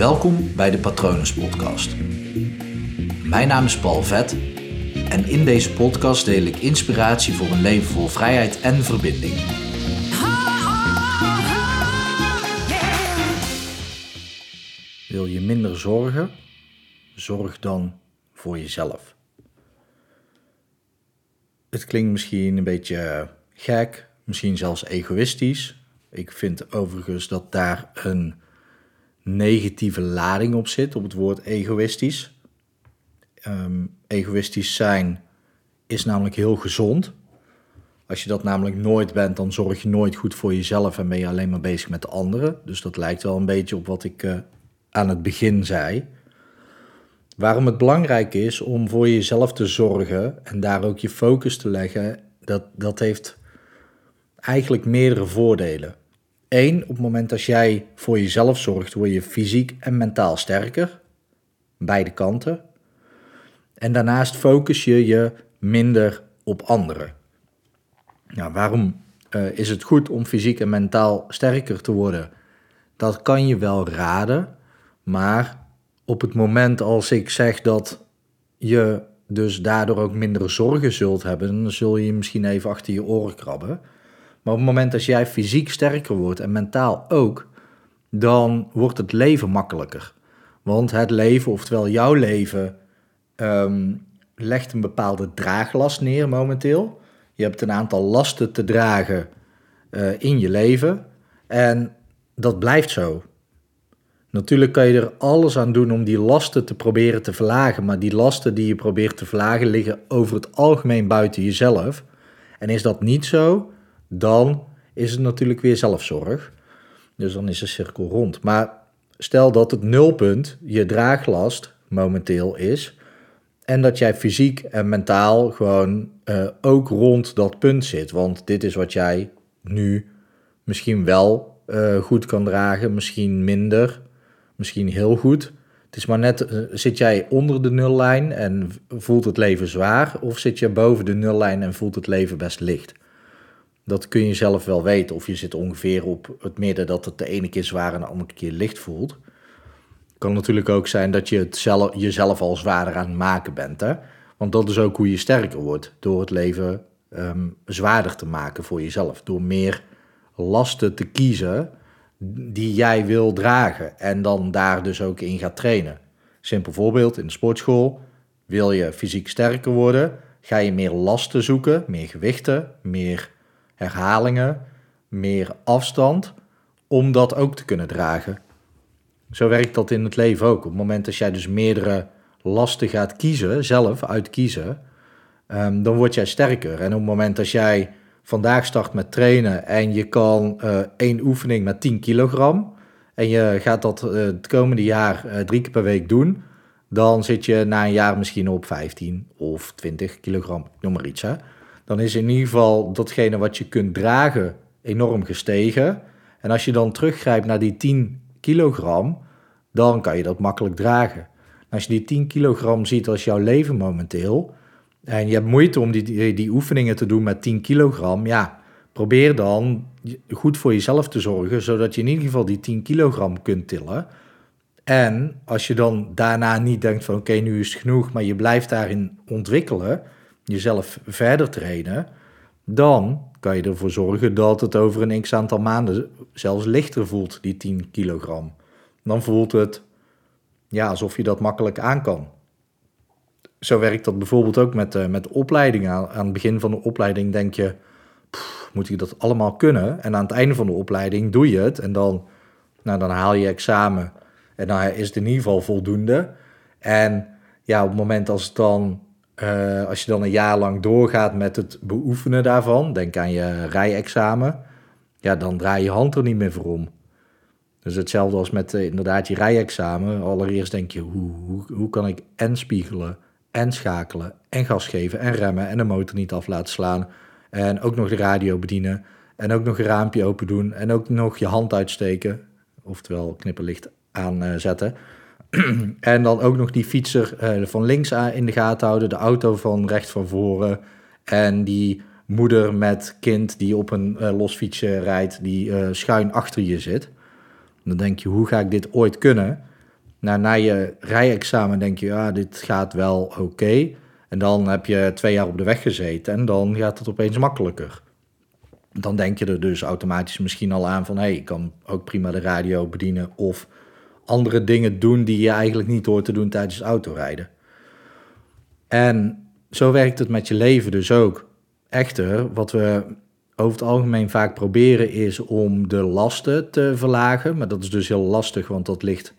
Welkom bij de Patronus Podcast. Mijn naam is Paul Vet en in deze podcast deel ik inspiratie voor een leven vol vrijheid en verbinding. Wil je minder zorgen? Zorg dan voor jezelf. Het klinkt misschien een beetje gek, misschien zelfs egoïstisch. Ik vind overigens dat daar een negatieve lading op zit, op het woord egoïstisch. Ehm, egoïstisch zijn is namelijk heel gezond. Als je dat namelijk nooit bent, dan zorg je nooit goed voor jezelf en ben je alleen maar bezig met de anderen. Dus dat lijkt wel een beetje op wat ik uh, aan het begin zei. Waarom het belangrijk is om voor jezelf te zorgen en daar ook je focus te leggen, dat, dat heeft eigenlijk meerdere voordelen. Eén, op het moment dat jij voor jezelf zorgt, word je fysiek en mentaal sterker. Beide kanten. En daarnaast focus je je minder op anderen. Nou, waarom uh, is het goed om fysiek en mentaal sterker te worden? Dat kan je wel raden, maar op het moment als ik zeg dat je dus daardoor ook minder zorgen zult hebben, dan zul je misschien even achter je oren krabben. Maar op het moment dat jij fysiek sterker wordt en mentaal ook, dan wordt het leven makkelijker. Want het leven, oftewel jouw leven, ehm, legt een bepaalde draaglast neer momenteel. Je hebt een aantal lasten te dragen uh, in je leven. En dat blijft zo. Natuurlijk kan je er alles aan doen om die lasten te proberen te verlagen. Maar die lasten die je probeert te verlagen liggen over het algemeen buiten jezelf. En is dat niet zo, dan is het natuurlijk weer zelfzorg. Dus dan is de cirkel rond. Maar stel dat het nulpunt je draaglast momenteel is. En dat jij fysiek en mentaal gewoon uh, ook rond dat punt zit. Want dit is wat jij nu misschien wel uh, goed kan dragen, misschien minder, misschien heel goed. Het is maar net, uh, zit jij onder de nullijn en voelt het leven zwaar? Of zit je boven de nullijn en voelt het leven best licht? Dat kun je zelf wel weten. Of je zit ongeveer op het midden dat het de ene keer zwaar en de andere keer licht voelt. Kan natuurlijk ook zijn dat je het zelf, jezelf al zwaarder aan het maken bent. Hè? Want dat is ook hoe je sterker wordt. Door het leven um, zwaarder te maken voor jezelf. Door meer lasten te kiezen die jij wil dragen. En dan daar dus ook in gaat trainen. Simpel voorbeeld, in de sportschool wil je fysiek sterker worden. Ga je meer lasten zoeken, meer gewichten, meer herhalingen, meer afstand, om dat ook te kunnen dragen. Zo werkt dat in het leven ook. Op het moment dat jij dus meerdere lasten gaat kiezen, zelf uitkiezen, um, dan word jij sterker. En op het moment dat jij vandaag start met trainen en je kan uh, één oefening met 10 kilogram en je gaat dat uh, het komende jaar uh, drie keer per week doen, dan zit je na een jaar misschien op 15 of 20 kilogram, noem maar iets. Hè? Dan is in ieder geval datgene wat je kunt dragen enorm gestegen. En als je dan teruggrijpt naar die 10 kilogram, dan kan je dat makkelijk dragen. als je die 10 kilogram ziet als jouw leven momenteel, en je hebt moeite om die, die, oefeningen te doen met 10 kilogram, ja, probeer dan goed voor jezelf te zorgen, zodat je in ieder geval die 10 kilogram kunt tillen. En als je dan daarna niet denkt van oké, nu is het genoeg, maar je blijft daarin ontwikkelen, jezelf verder trainen, dan kan je ervoor zorgen dat het over een x aantal maanden zelfs lichter voelt, die 10 kilogram. Dan voelt het ja, alsof je dat makkelijk aan kan. Zo werkt dat bijvoorbeeld ook met, uh, met opleidingen. Aan, het begin van de opleiding denk je, moet je dat allemaal kunnen? En aan het einde van de opleiding doe je het en dan, nou, dan haal je examen. En dan is het in ieder geval voldoende. En ja, op het moment als het dan uh, als je dan een jaar lang doorgaat met het beoefenen daarvan, denk aan je rijexamen, ja, dan draai je hand er niet meer voor om. Dus hetzelfde als met uh, inderdaad je rijexamen. Allereerst denk je, hoe, hoe, hoe kan ik en spiegelen, en schakelen, en gas geven, en remmen, en de motor niet af laten slaan. En ook nog de radio bedienen, en ook nog een raampje open doen, en ook nog je hand uitsteken, oftewel knipperlicht aanzetten. en dan ook nog die fietser uh, van links in de gaten houden, de auto van rechts van voren en die moeder met kind die op een uh, los rijdt, die uh, schuin achter je zit. Dan denk je, hoe ga ik dit ooit kunnen? Nou, na je rijexamen denk je, ja, dit gaat wel oké. En dan heb je twee jaar op de weg gezeten en dan gaat het opeens makkelijker. Dan denk je er dus automatisch misschien al aan van, hé, hey, ik kan ook prima de radio bedienen of andere dingen doen die je eigenlijk niet hoort te doen tijdens autorijden. En zo werkt het met je leven dus ook. Echter, wat we over het algemeen vaak proberen is om de lasten te verlagen. Maar dat is dus heel lastig, want dat ligt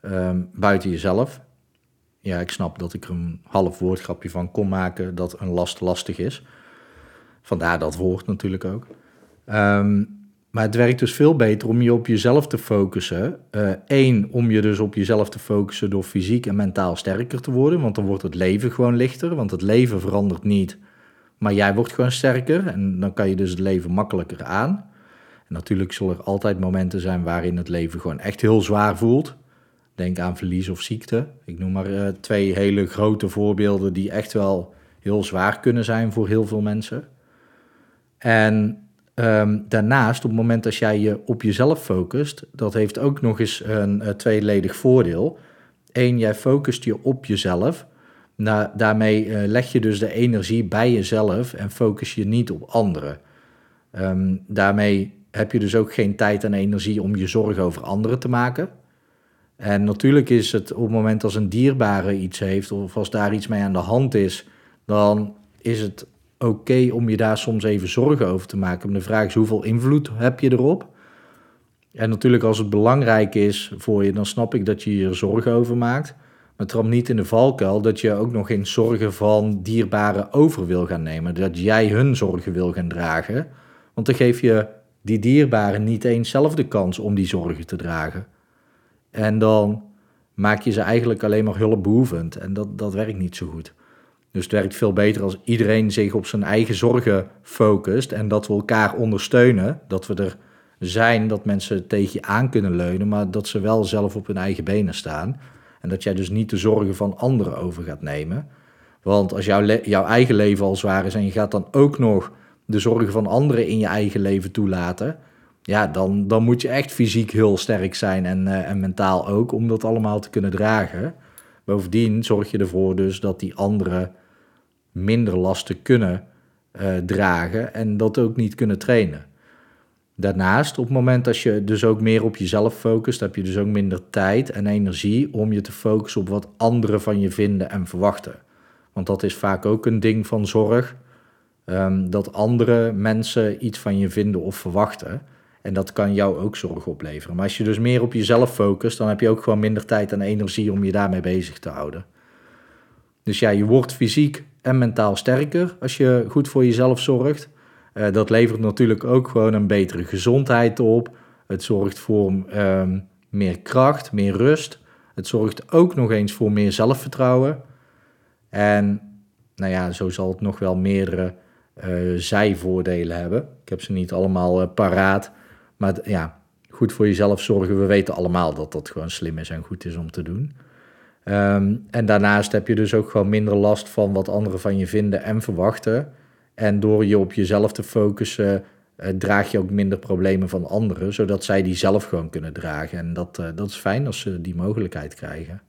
ehm, buiten jezelf. Ja, ik snap dat ik er een half woordgrapje van kon maken dat een last lastig is. Vandaar dat woord natuurlijk ook. Um, maar het werkt dus veel beter om je op jezelf te focussen. Eén, eh, om je dus op jezelf te focussen door fysiek en mentaal sterker te worden. Want dan wordt het leven gewoon lichter. Want het leven verandert niet. Maar jij wordt gewoon sterker. En dan kan je dus het leven makkelijker aan. En natuurlijk zullen er altijd momenten zijn waarin het leven gewoon echt heel zwaar voelt. Denk aan verlies of ziekte. Ik noem maar uh, twee hele grote voorbeelden die echt wel heel zwaar kunnen zijn voor heel veel mensen. En Ehm, daarnaast, op het moment dat jij je op jezelf focust, dat heeft ook nog eens een, uh, tweeledig voordeel. Eén, jij focust je op jezelf. Daarmee uh, leg je dus de energie bij jezelf en focus je niet op anderen. Um, daarmee heb je dus ook geen tijd en energie om je zorgen over anderen te maken. En natuurlijk is het op het moment als een dierbare iets heeft of als daar iets mee aan de hand is, dan is het oké om je daar soms even zorgen over te maken. De vraag is hoeveel invloed heb je erop? En natuurlijk als het belangrijk is voor je, dan snap ik dat je je zorgen over maakt. Maar trap niet in de valkuil dat je ook nog geen zorgen van dierbaren over wil gaan nemen. Dat jij hun zorgen wil gaan dragen. Want dan geef je die dierbaren niet eens zelf de kans om die zorgen te dragen. En dan maak je ze eigenlijk alleen maar hulpbehoevend. En dat, dat werkt niet zo goed. Dus het werkt veel beter als iedereen zich op zijn eigen zorgen focust en dat we elkaar ondersteunen. Dat we er zijn, dat mensen tegen je aan kunnen leunen, maar dat ze wel zelf op hun eigen benen staan. En dat jij dus niet de zorgen van anderen over gaat nemen. Want als jouw, jouw eigen leven al zwaar is en je gaat dan ook nog de zorgen van anderen in je eigen leven toelaten, ja, dan, dan moet je echt fysiek heel sterk zijn en, uh, en mentaal ook om dat allemaal te kunnen dragen. Bovendien zorg je ervoor dus dat die anderen minder lasten kunnen uh, dragen en dat ook niet kunnen trainen. Daarnaast, op het moment dat je dus ook meer op jezelf focust, heb je dus ook minder tijd en energie om je te focussen op wat anderen van je vinden en verwachten. Want dat is vaak ook een ding van zorg, um, dat andere mensen iets van je vinden of verwachten. En dat kan jou ook zorg opleveren. Maar als je dus meer op jezelf focust, dan heb je ook gewoon minder tijd en energie om je daarmee bezig te houden. Dus ja, je wordt fysiek en mentaal sterker als je goed voor jezelf zorgt. Uh, dat levert natuurlijk ook gewoon een betere gezondheid op. Het zorgt voor um, meer kracht, meer rust. Het zorgt ook nog eens voor meer zelfvertrouwen. En nou ja, zo zal het nog wel meerdere uh, zijvoordelen hebben. Ik heb ze niet allemaal uh, paraat. Maar ja, goed voor jezelf zorgen. We weten allemaal dat dat gewoon slim is en goed is om te doen. Um, en daarnaast heb je dus ook gewoon minder last van wat anderen van je vinden en verwachten. En door je op jezelf te focussen, uh, draag je ook minder problemen van anderen, zodat zij die zelf gewoon kunnen dragen. En dat, uh, dat is fijn als ze die mogelijkheid krijgen.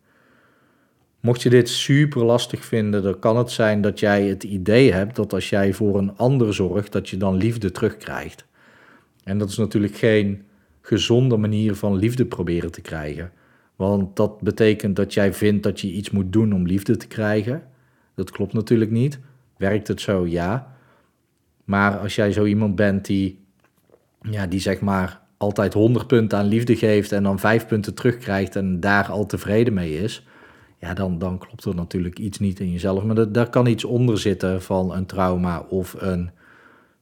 Mocht je dit super lastig vinden, dan kan het zijn dat jij het idee hebt dat als jij voor een ander zorgt, dat je dan liefde terugkrijgt. En dat is natuurlijk geen gezonde manier van liefde proberen te krijgen. Want dat betekent dat jij vindt dat je iets moet doen om liefde te krijgen. Dat klopt natuurlijk niet. Werkt het zo? Ja. Maar als jij zo iemand bent die, ja, die zeg maar altijd 100 punten aan liefde geeft en dan 5 punten terugkrijgt en daar al tevreden mee is, ja, dan, dan klopt er natuurlijk iets niet in jezelf. Maar daar kan iets onder zitten van een trauma of een,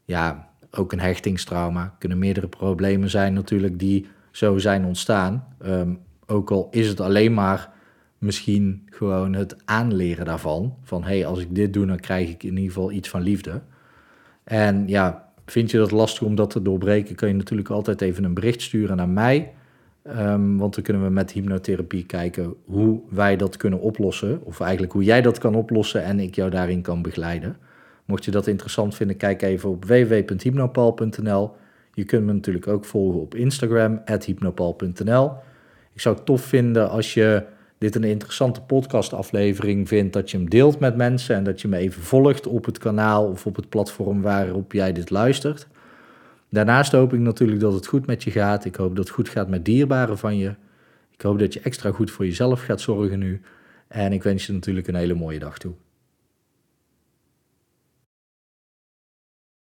ja, ook een hechtingstrauma. Er kunnen meerdere problemen zijn natuurlijk die zo zijn ontstaan. Um, ook al is het alleen maar misschien gewoon het aanleren daarvan. Van hé, hey, als ik dit doe, dan krijg ik in ieder geval iets van liefde. En ja, vind je dat lastig om dat te doorbreken, kun je natuurlijk altijd even een bericht sturen naar mij. Um, want dan kunnen we met hypnotherapie kijken hoe wij dat kunnen oplossen. Of eigenlijk hoe jij dat kan oplossen en ik jou daarin kan begeleiden. Mocht je dat interessant vinden, kijk even op www.hypnopal.nl. Je kunt me natuurlijk ook volgen op Instagram, hypnopal.nl. Ik zou het tof vinden als je dit een interessante podcastaflevering vindt, dat je hem deelt met mensen en dat je me even volgt op het kanaal of op het platform waarop jij dit luistert. Daarnaast hoop ik natuurlijk dat het goed met je gaat. Ik hoop dat het goed gaat met dierbaren van je. Ik hoop dat je extra goed voor jezelf gaat zorgen nu. En ik wens je natuurlijk een hele mooie dag toe.